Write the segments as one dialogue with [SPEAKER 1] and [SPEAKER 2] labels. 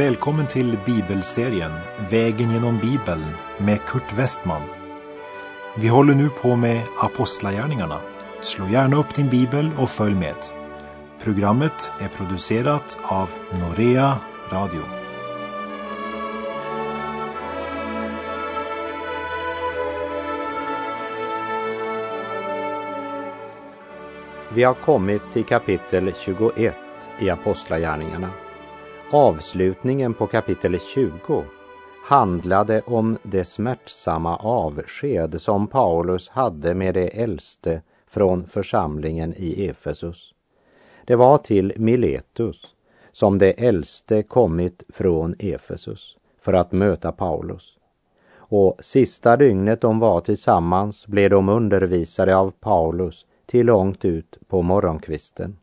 [SPEAKER 1] Välkommen till bibelserien Vägen genom Bibeln med Kurt Westman. Vi håller nu på med Apostlagärningarna. Slå gärna upp din bibel och följ med. Programmet är producerat av Norea Radio.
[SPEAKER 2] Vi har kommit till kapitel 21 i Apostlagärningarna. Avslutningen på kapitel 20 handlade om det smärtsamma avsked som Paulus hade med de äldste från församlingen i Efesus. Det var till Miletus som de äldste kommit från Efesus för att möta Paulus. Och sista dygnet de var tillsammans blev de undervisade av Paulus till långt ut på morgonkvisten.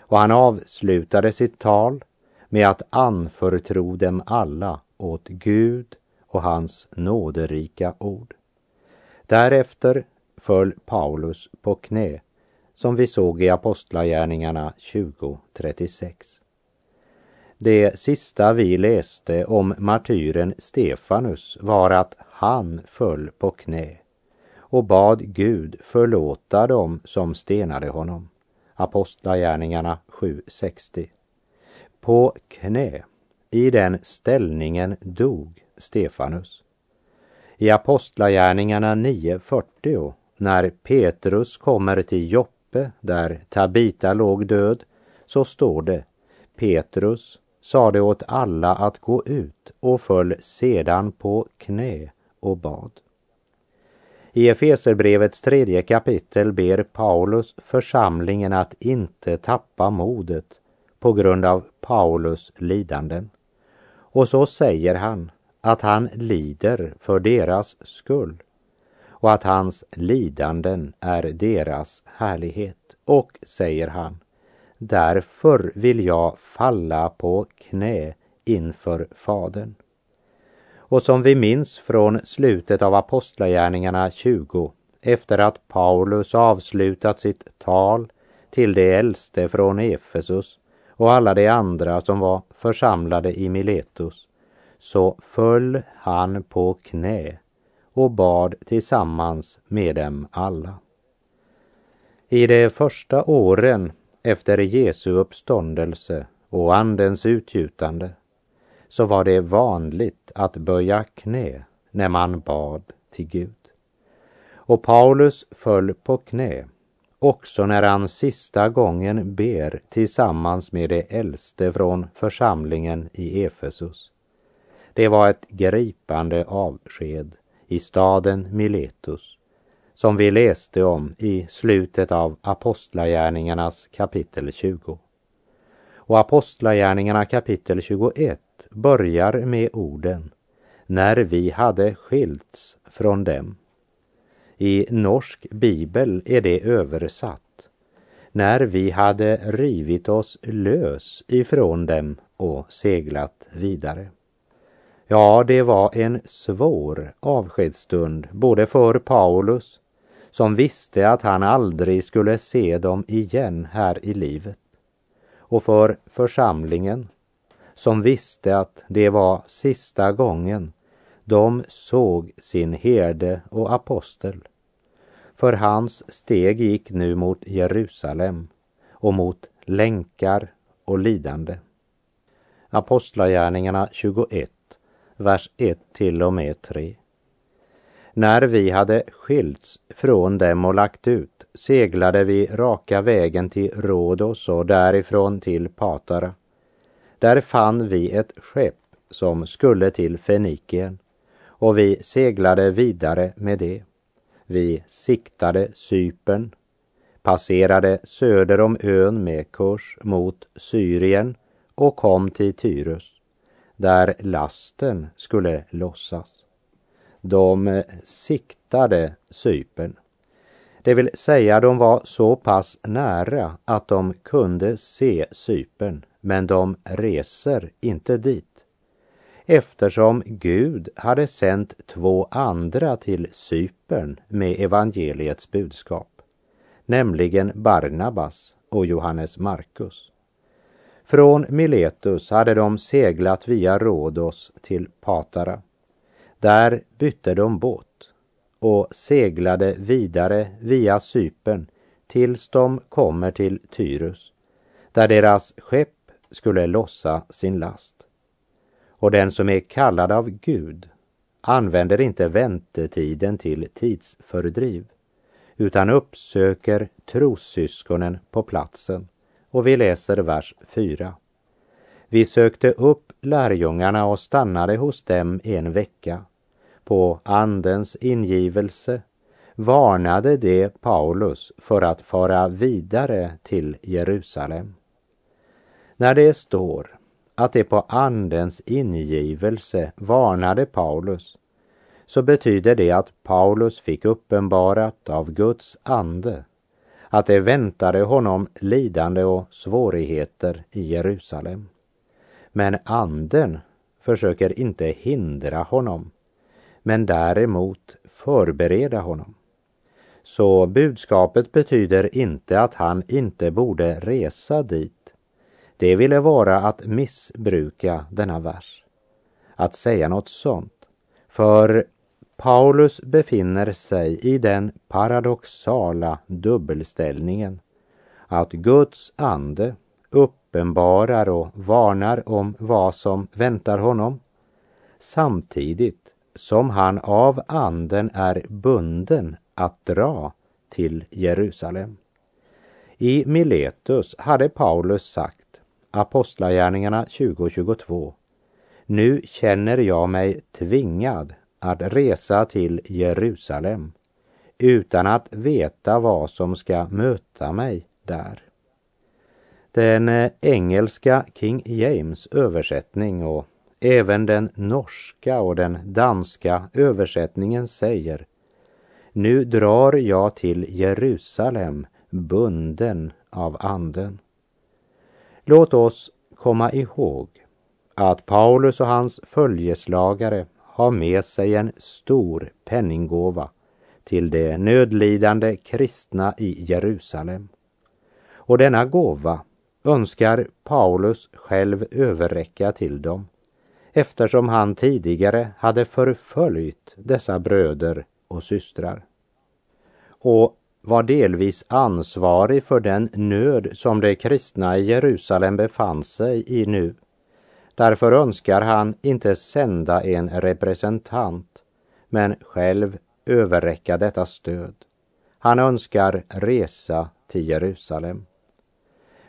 [SPEAKER 2] Och han avslutade sitt tal med att anförtro dem alla åt Gud och hans nåderika ord. Därefter föll Paulus på knä, som vi såg i Apostlagärningarna 20.36. Det sista vi läste om martyren Stefanus var att han föll på knä och bad Gud förlåta dem som stenade honom. Apostlagärningarna 7.60. På knä, i den ställningen dog Stefanus. I Apostlagärningarna 9.40, när Petrus kommer till Joppe, där Tabita låg död, så står det Petrus sade åt alla att gå ut och föll sedan på knä och bad. I Efeserbrevets tredje kapitel ber Paulus församlingen att inte tappa modet på grund av Paulus lidanden. Och så säger han att han lider för deras skull och att hans lidanden är deras härlighet. Och, säger han, därför vill jag falla på knä inför Fadern. Och som vi minns från slutet av Apostlagärningarna 20, efter att Paulus avslutat sitt tal till de äldste från Efesus och alla de andra som var församlade i Miletus, så föll han på knä och bad tillsammans med dem alla. I de första åren efter Jesu uppståndelse och Andens utgjutande så var det vanligt att böja knä när man bad till Gud. Och Paulus föll på knä också när han sista gången ber tillsammans med de äldste från församlingen i Efesus. Det var ett gripande avsked i staden Miletus som vi läste om i slutet av Apostlagärningarnas kapitel 20. Och Apostlagärningarna kapitel 21 börjar med orden när vi hade skilts från dem. I norsk bibel är det översatt när vi hade rivit oss lös ifrån dem och seglat vidare. Ja, det var en svår avskedsstund både för Paulus som visste att han aldrig skulle se dem igen här i livet och för församlingen som visste att det var sista gången de såg sin herde och apostel. För hans steg gick nu mot Jerusalem och mot länkar och lidande. Apostlagärningarna 21, vers 1 till och med 3. När vi hade skilts från dem och lagt ut seglade vi raka vägen till Rhodos och därifrån till Patara. Där fann vi ett skepp som skulle till Fenikien och vi seglade vidare med det. Vi siktade Cypern, passerade söder om ön med kurs mot Syrien och kom till Tyrus, där lasten skulle lossas. De siktade Cypern, det vill säga de var så pass nära att de kunde se Cypern, men de reser inte dit eftersom Gud hade sänt två andra till Cypern med evangeliets budskap, nämligen Barnabas och Johannes Markus. Från Miletus hade de seglat via Rhodos till Patara. Där bytte de båt och seglade vidare via Cypern tills de kommer till Tyrus, där deras skepp skulle lossa sin last. Och den som är kallad av Gud använder inte väntetiden till tidsfördriv, utan uppsöker trossyskonen på platsen. Och vi läser vers 4. Vi sökte upp lärjungarna och stannade hos dem en vecka. På Andens ingivelse varnade det Paulus för att fara vidare till Jerusalem. När det står att det på Andens ingivelse varnade Paulus så betyder det att Paulus fick uppenbarat av Guds ande att det väntade honom lidande och svårigheter i Jerusalem. Men anden försöker inte hindra honom, men däremot förbereda honom. Så budskapet betyder inte att han inte borde resa dit. Det ville vara att missbruka denna vers. Att säga något sånt. För Paulus befinner sig i den paradoxala dubbelställningen att Guds ande uppenbarar och varnar om vad som väntar honom samtidigt som han av anden är bunden att dra till Jerusalem. I Miletus hade Paulus sagt, Apostlagärningarna 2022, nu känner jag mig tvingad att resa till Jerusalem utan att veta vad som ska möta mig där. Den eh, engelska King James översättning och även den norska och den danska översättningen säger Nu drar jag till Jerusalem bunden av anden. Låt oss komma ihåg att Paulus och hans följeslagare har med sig en stor penninggåva till de nödlidande kristna i Jerusalem. Och denna gåva önskar Paulus själv överräcka till dem eftersom han tidigare hade förföljt dessa bröder och systrar och var delvis ansvarig för den nöd som de kristna i Jerusalem befann sig i nu Därför önskar han inte sända en representant, men själv överräcka detta stöd. Han önskar resa till Jerusalem.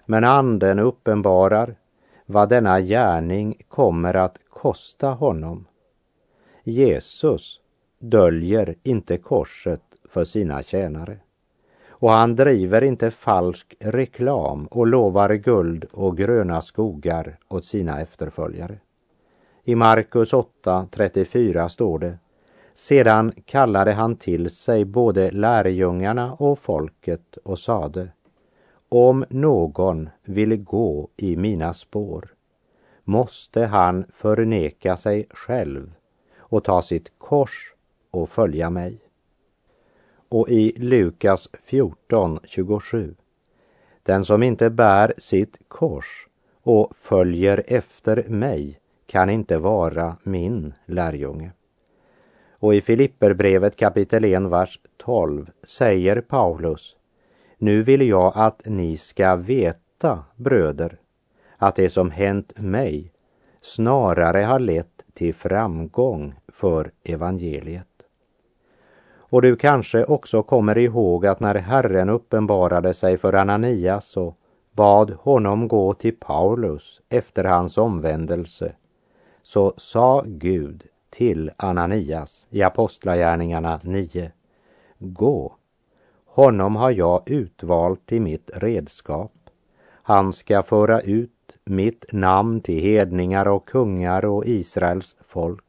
[SPEAKER 2] Men anden uppenbarar vad denna gärning kommer att kosta honom. Jesus döljer inte korset för sina tjänare och han driver inte falsk reklam och lovar guld och gröna skogar åt sina efterföljare. I Markus 8.34 står det Sedan kallade han till sig både lärjungarna och folket och sade Om någon vill gå i mina spår måste han förneka sig själv och ta sitt kors och följa mig och i Lukas 14.27. Den som inte bär sitt kors och följer efter mig kan inte vara min lärjunge. Och i Filipperbrevet kapitel 1, vers 12 säger Paulus Nu vill jag att ni ska veta, bröder, att det som hänt mig snarare har lett till framgång för evangeliet. Och du kanske också kommer ihåg att när Herren uppenbarade sig för Ananias och bad honom gå till Paulus efter hans omvändelse, så sa Gud till Ananias i Apostlagärningarna 9. Gå, honom har jag utvalt till mitt redskap. Han ska föra ut mitt namn till hedningar och kungar och Israels folk.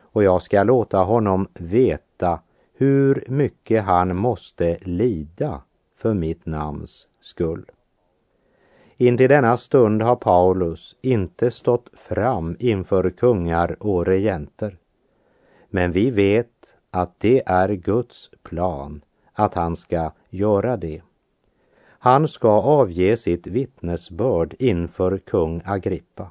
[SPEAKER 2] Och jag ska låta honom veta hur mycket han måste lida för mitt namns skull. Intill denna stund har Paulus inte stått fram inför kungar och regenter. Men vi vet att det är Guds plan att han ska göra det. Han ska avge sitt vittnesbörd inför kung Agrippa.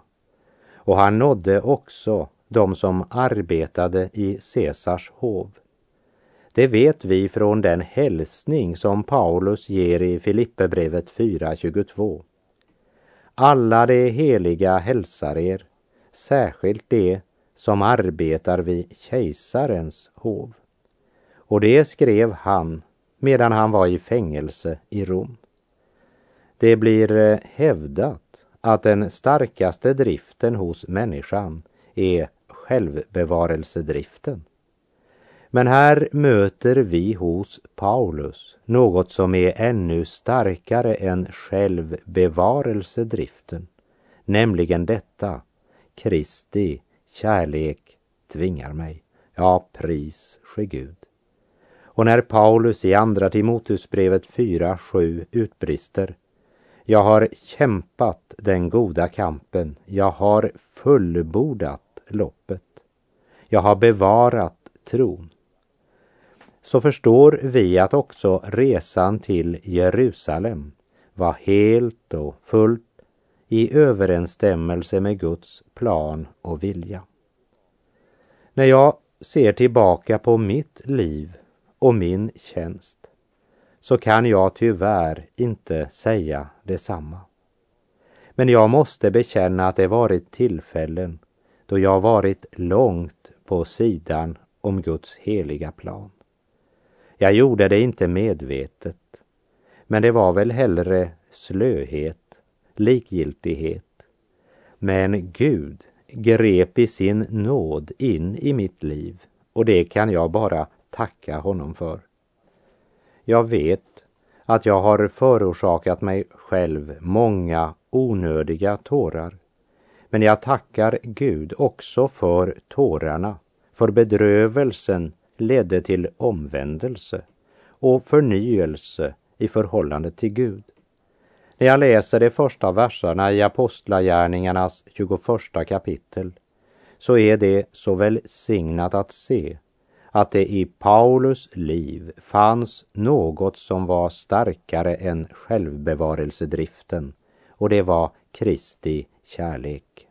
[SPEAKER 2] Och han nådde också de som arbetade i Caesars hov. Det vet vi från den hälsning som Paulus ger i Filipperbrevet 4.22. Alla de heliga hälsar er, särskilt de som arbetar vid kejsarens hov. Och det skrev han medan han var i fängelse i Rom. Det blir eh, hävdat att den starkaste driften hos människan är självbevarelsedriften. Men här möter vi hos Paulus något som är ännu starkare än självbevarelsedriften, nämligen detta Kristi kärlek tvingar mig. Ja, pris ske Gud. Och när Paulus i Andra Timoteusbrevet 4.7 utbrister Jag har kämpat den goda kampen, jag har fullbordat loppet, jag har bevarat tron så förstår vi att också resan till Jerusalem var helt och fullt i överensstämmelse med Guds plan och vilja. När jag ser tillbaka på mitt liv och min tjänst så kan jag tyvärr inte säga detsamma. Men jag måste bekänna att det varit tillfällen då jag varit långt på sidan om Guds heliga plan. Jag gjorde det inte medvetet, men det var väl hellre slöhet, likgiltighet. Men Gud grep i sin nåd in i mitt liv och det kan jag bara tacka honom för. Jag vet att jag har förorsakat mig själv många onödiga tårar. Men jag tackar Gud också för tårarna, för bedrövelsen ledde till omvändelse och förnyelse i förhållande till Gud. När jag läser de första verserna i Apostlagärningarnas 21 kapitel så är det så välsignat att se att det i Paulus liv fanns något som var starkare än självbevarelsedriften och det var Kristi kärlek.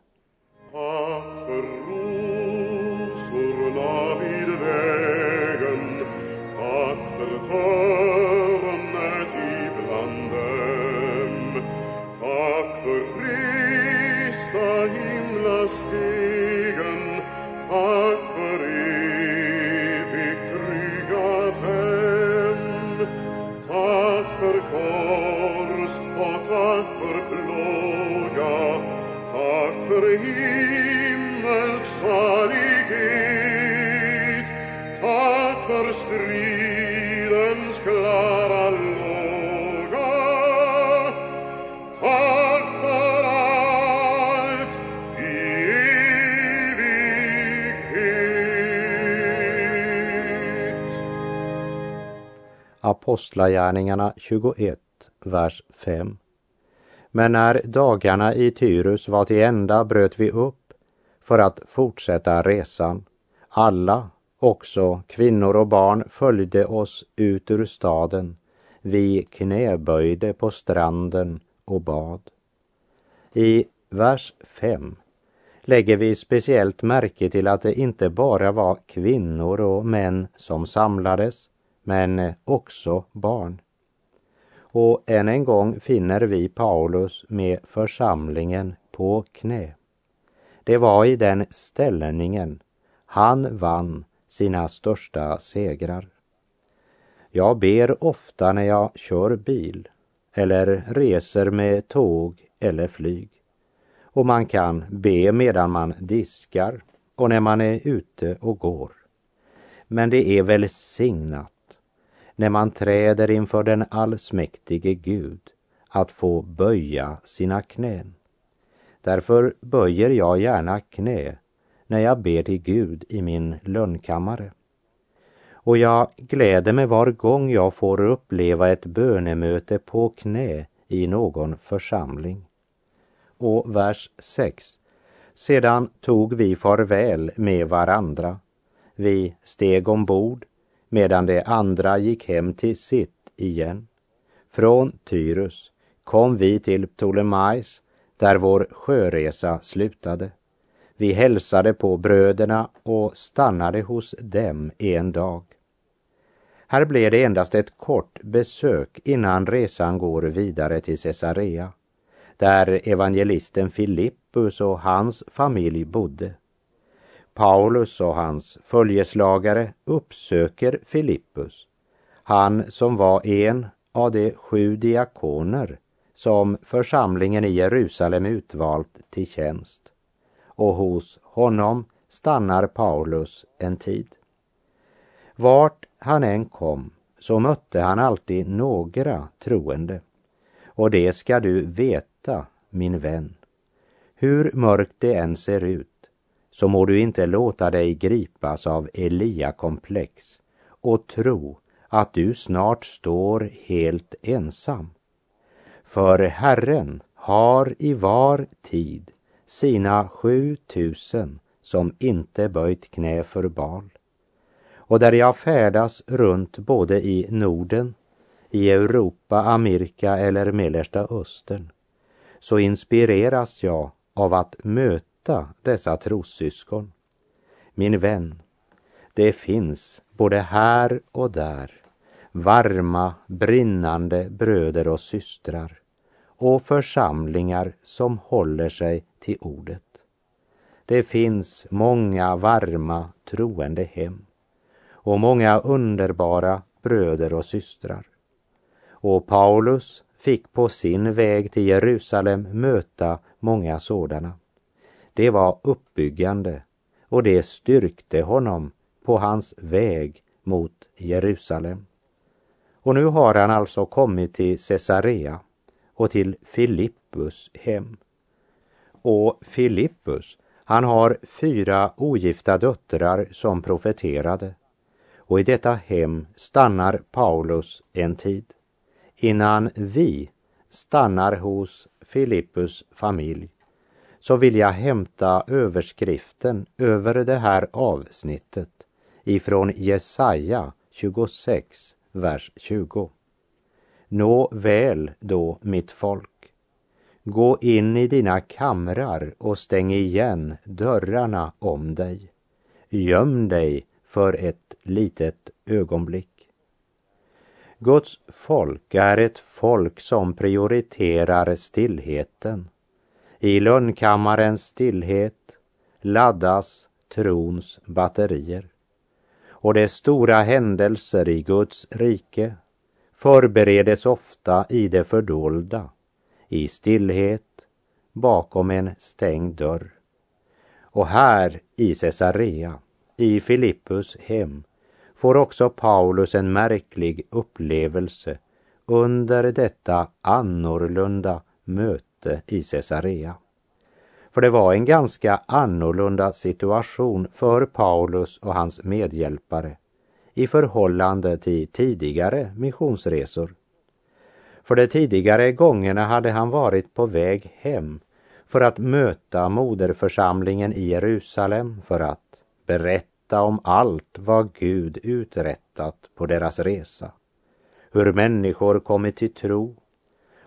[SPEAKER 2] Apostlagärningarna 21, vers 5. Men när dagarna i Tyrus var till ända bröt vi upp för att fortsätta resan. Alla, också kvinnor och barn, följde oss ut ur staden. Vi knäböjde på stranden och bad. I vers 5 lägger vi speciellt märke till att det inte bara var kvinnor och män som samlades, men eh, också barn. Och än en gång finner vi Paulus med församlingen på knä. Det var i den ställningen han vann sina största segrar. Jag ber ofta när jag kör bil eller reser med tåg eller flyg. Och man kan be medan man diskar och när man är ute och går. Men det är välsignat när man träder inför den allsmäktige Gud att få böja sina knän. Därför böjer jag gärna knä när jag ber till Gud i min lönnkammare. Och jag gläder mig var gång jag får uppleva ett bönemöte på knä i någon församling. Och vers 6. Sedan tog vi farväl med varandra. Vi steg ombord medan de andra gick hem till sitt igen. Från Tyrus kom vi till Ptolemais där vår sjöresa slutade. Vi hälsade på bröderna och stannade hos dem en dag. Här blev det endast ett kort besök innan resan går vidare till Caesarea, där evangelisten Filippus och hans familj bodde. Paulus och hans följeslagare uppsöker Filippus, han som var en av de sju diakoner som församlingen i Jerusalem utvalt till tjänst. Och hos honom stannar Paulus en tid. Vart han än kom så mötte han alltid några troende. Och det ska du veta, min vän. Hur mörkt det än ser ut så må du inte låta dig gripas av Elia-komplex och tro att du snart står helt ensam. För Herren har i var tid sina sju tusen som inte böjt knä för bal. Och där jag färdas runt både i Norden, i Europa, Amerika eller Mellersta Östern så inspireras jag av att möta dessa trossyskon. Min vän, det finns både här och där varma, brinnande bröder och systrar och församlingar som håller sig till ordet. Det finns många varma troende hem och många underbara bröder och systrar. Och Paulus fick på sin väg till Jerusalem möta många sådana. Det var uppbyggande och det styrkte honom på hans väg mot Jerusalem. Och nu har han alltså kommit till Caesarea och till Filippus hem. Och Filippus, han har fyra ogifta döttrar som profeterade. Och i detta hem stannar Paulus en tid innan vi stannar hos Filippus familj så vill jag hämta överskriften över det här avsnittet ifrån Jesaja 26, vers 20. Nå väl då, mitt folk. Gå in i dina kamrar och stäng igen dörrarna om dig. Göm dig för ett litet ögonblick. Guds folk är ett folk som prioriterar stillheten. I lönnkammarens stillhet laddas trons batterier. Och de stora händelser i Guds rike förberedes ofta i det fördolda, i stillhet, bakom en stängd dörr. Och här i Caesarea, i Filippus hem, får också Paulus en märklig upplevelse under detta annorlunda möte i Caesarea. För det var en ganska annorlunda situation för Paulus och hans medhjälpare i förhållande till tidigare missionsresor. För de tidigare gångerna hade han varit på väg hem för att möta moderförsamlingen i Jerusalem för att berätta om allt vad Gud uträttat på deras resa. Hur människor kommit till tro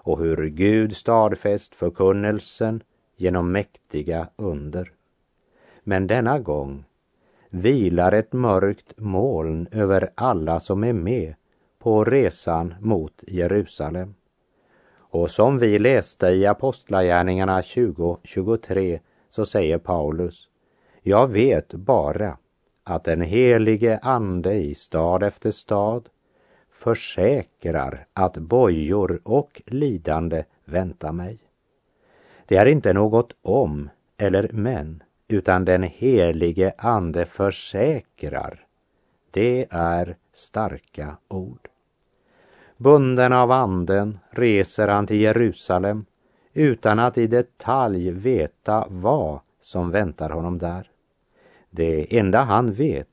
[SPEAKER 2] och hur Gud stadfäst förkunnelsen genom mäktiga under. Men denna gång vilar ett mörkt moln över alla som är med på resan mot Jerusalem. Och som vi läste i Apostlagärningarna 20.23 så säger Paulus, jag vet bara att den helige Ande i stad efter stad försäkrar att bojor och lidande väntar mig. Det är inte något om eller men, utan den helige Ande försäkrar. Det är starka ord. Bunden av anden reser han till Jerusalem utan att i detalj veta vad som väntar honom där. Det enda han vet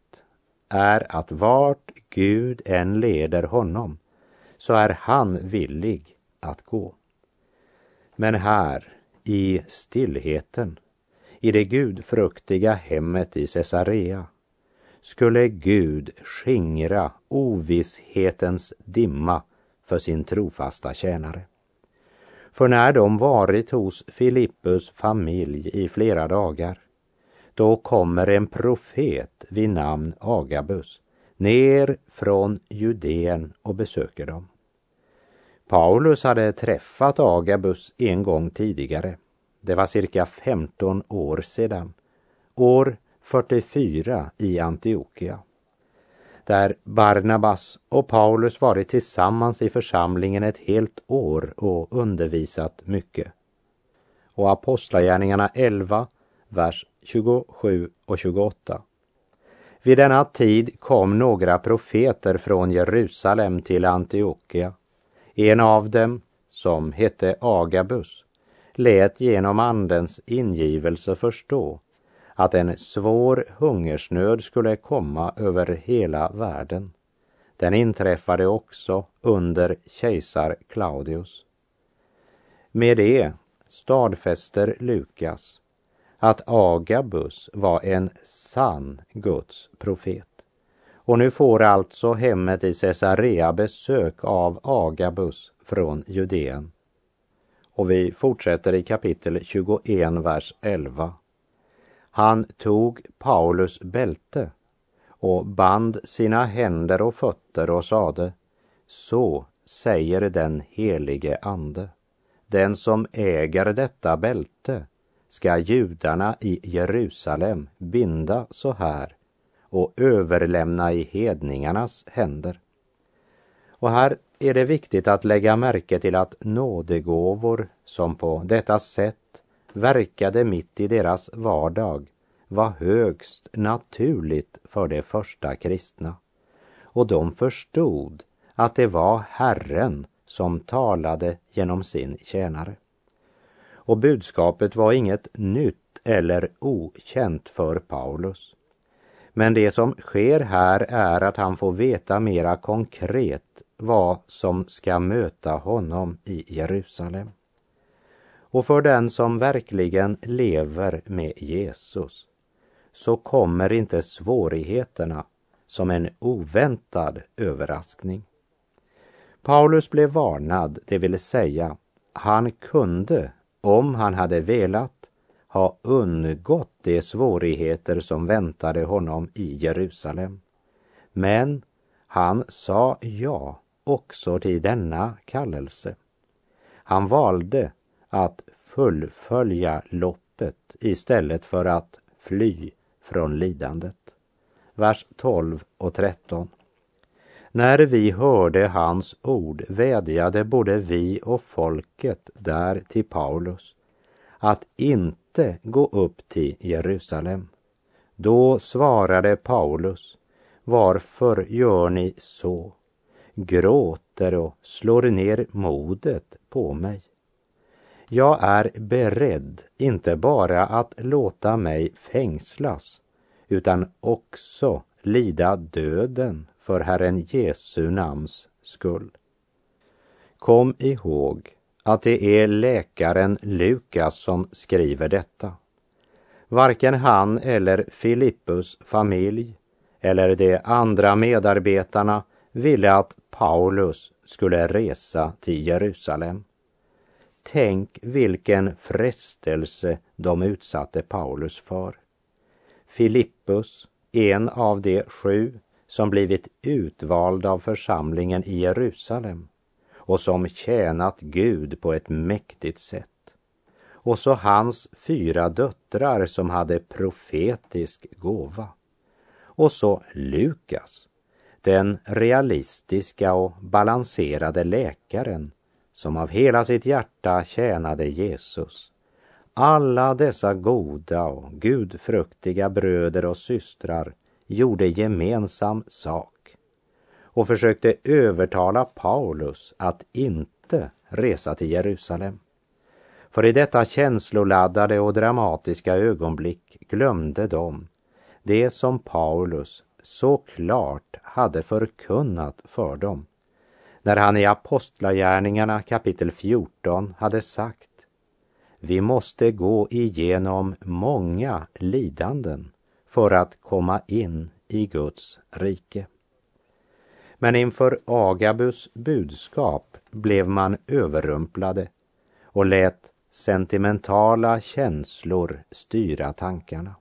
[SPEAKER 2] är att vart Gud än leder honom så är han villig att gå. Men här i stillheten, i det gudfruktiga hemmet i Caesarea, skulle Gud skingra ovisshetens dimma för sin trofasta tjänare. För när de varit hos Filippus familj i flera dagar, då kommer en profet vid namn Agabus ner från Judeen och besöker dem. Paulus hade träffat Agabus en gång tidigare. Det var cirka 15 år sedan, år 44 i Antiochia där Barnabas och Paulus varit tillsammans i församlingen ett helt år och undervisat mycket. Och Apostlagärningarna 11, vers 27 och 28. Vid denna tid kom några profeter från Jerusalem till Antiochia. En av dem, som hette Agabus, lät genom Andens ingivelse förstå att en svår hungersnöd skulle komma över hela världen. Den inträffade också under kejsar Claudius. Med det stadfäster Lukas att Agabus var en sann Guds profet. Och nu får alltså hemmet i Caesarea besök av Agabus från Judeen. Och vi fortsätter i kapitel 21, vers 11. Han tog Paulus bälte och band sina händer och fötter och sade Så säger den helige ande. Den som äger detta bälte ska judarna i Jerusalem binda så här och överlämna i hedningarnas händer. Och här är det viktigt att lägga märke till att nådegåvor som på detta sätt verkade mitt i deras vardag var högst naturligt för de första kristna. Och de förstod att det var Herren som talade genom sin tjänare. Och budskapet var inget nytt eller okänt för Paulus. Men det som sker här är att han får veta mera konkret vad som ska möta honom i Jerusalem. Och för den som verkligen lever med Jesus så kommer inte svårigheterna som en oväntad överraskning. Paulus blev varnad, det vill säga han kunde, om han hade velat, ha undgått de svårigheter som väntade honom i Jerusalem. Men han sa ja också till denna kallelse. Han valde att fullfölja loppet istället för att fly från lidandet. Vers 12 och 13. När vi hörde hans ord vädjade både vi och folket där till Paulus att inte gå upp till Jerusalem. Då svarade Paulus, varför gör ni så? Gråter och slår ner modet på mig. Jag är beredd inte bara att låta mig fängslas utan också lida döden för Herren Jesu namns skull. Kom ihåg att det är läkaren Lukas som skriver detta. Varken han eller Filippus familj eller de andra medarbetarna ville att Paulus skulle resa till Jerusalem. Tänk vilken frestelse de utsatte Paulus för. Filippus, en av de sju som blivit utvald av församlingen i Jerusalem och som tjänat Gud på ett mäktigt sätt. Och så hans fyra döttrar som hade profetisk gåva. Och så Lukas, den realistiska och balanserade läkaren som av hela sitt hjärta tjänade Jesus. Alla dessa goda och gudfruktiga bröder och systrar gjorde gemensam sak och försökte övertala Paulus att inte resa till Jerusalem. För i detta känsloladdade och dramatiska ögonblick glömde de det som Paulus så klart hade förkunnat för dem när han i Apostlagärningarna kapitel 14 hade sagt vi måste gå igenom många lidanden för att komma in i Guds rike. Men inför Agabus budskap blev man överrumplade och lät sentimentala känslor styra tankarna.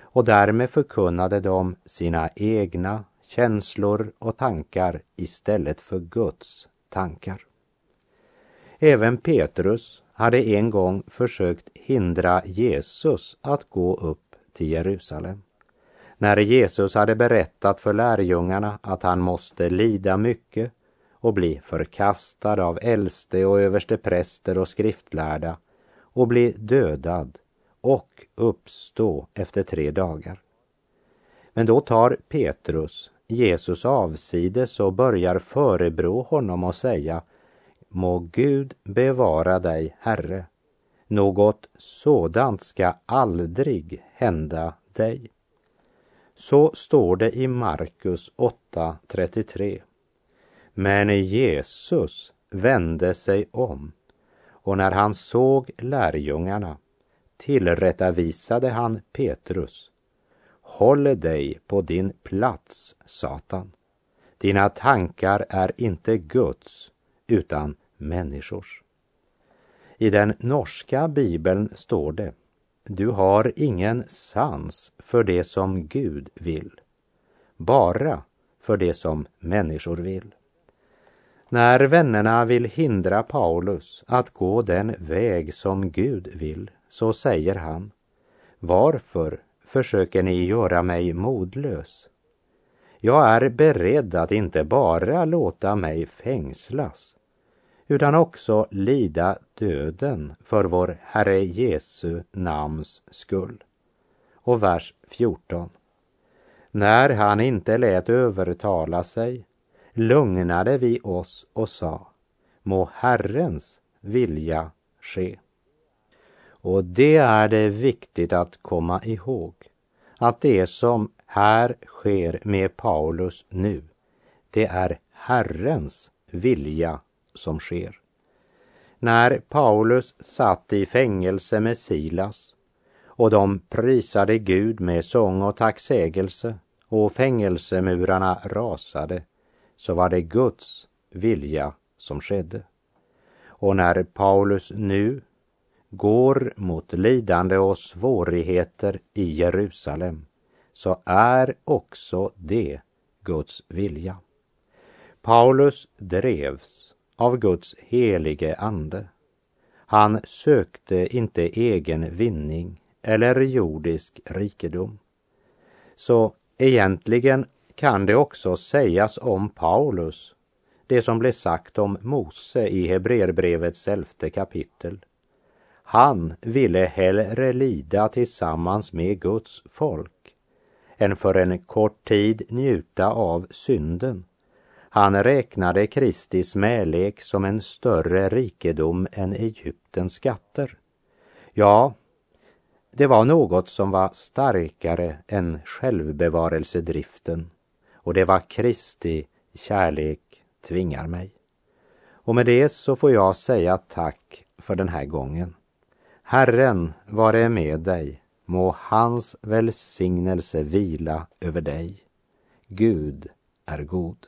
[SPEAKER 2] Och därmed förkunnade de sina egna känslor och tankar istället för Guds tankar. Även Petrus hade en gång försökt hindra Jesus att gå upp till Jerusalem. När Jesus hade berättat för lärjungarna att han måste lida mycket och bli förkastad av äldste och överste präster och skriftlärda och bli dödad och uppstå efter tre dagar. Men då tar Petrus Jesus avsides och börjar förebrå honom och säga Må Gud bevara dig, Herre. Något sådant ska aldrig hända dig. Så står det i Markus 8.33. Men Jesus vände sig om och när han såg lärjungarna tillrättavisade han Petrus. Håll dig på din plats, Satan. Dina tankar är inte Guds utan människors. I den norska bibeln står det Du har ingen sans för det som Gud vill, bara för det som människor vill. När vännerna vill hindra Paulus att gå den väg som Gud vill, så säger han Varför försöker ni göra mig modlös? Jag är beredd att inte bara låta mig fängslas, utan också lida döden för vår Herre Jesu namns skull. Och vers 14. När han inte lät övertala sig lugnade vi oss och sa, må Herrens vilja ske. Och det är det viktigt att komma ihåg, att det som här sker med Paulus nu, det är Herrens vilja som sker. När Paulus satt i fängelse med Silas och de prisade Gud med sång och tacksägelse och fängelsemurarna rasade, så var det Guds vilja som skedde. Och när Paulus nu går mot lidande och svårigheter i Jerusalem så är också det Guds vilja. Paulus drevs av Guds helige ande. Han sökte inte egen vinning eller jordisk rikedom. Så egentligen kan det också sägas om Paulus, det som blev sagt om Mose i Hebreerbrevets elfte kapitel. Han ville hellre lida tillsammans med Guds folk än för en kort tid njuta av synden. Han räknade Kristi smälek som en större rikedom än Egyptens skatter. Ja, det var något som var starkare än självbevarelsedriften och det var Kristi kärlek tvingar mig. Och med det så får jag säga tack för den här gången. Herren vare med dig, må hans välsignelse vila över dig. Gud är god.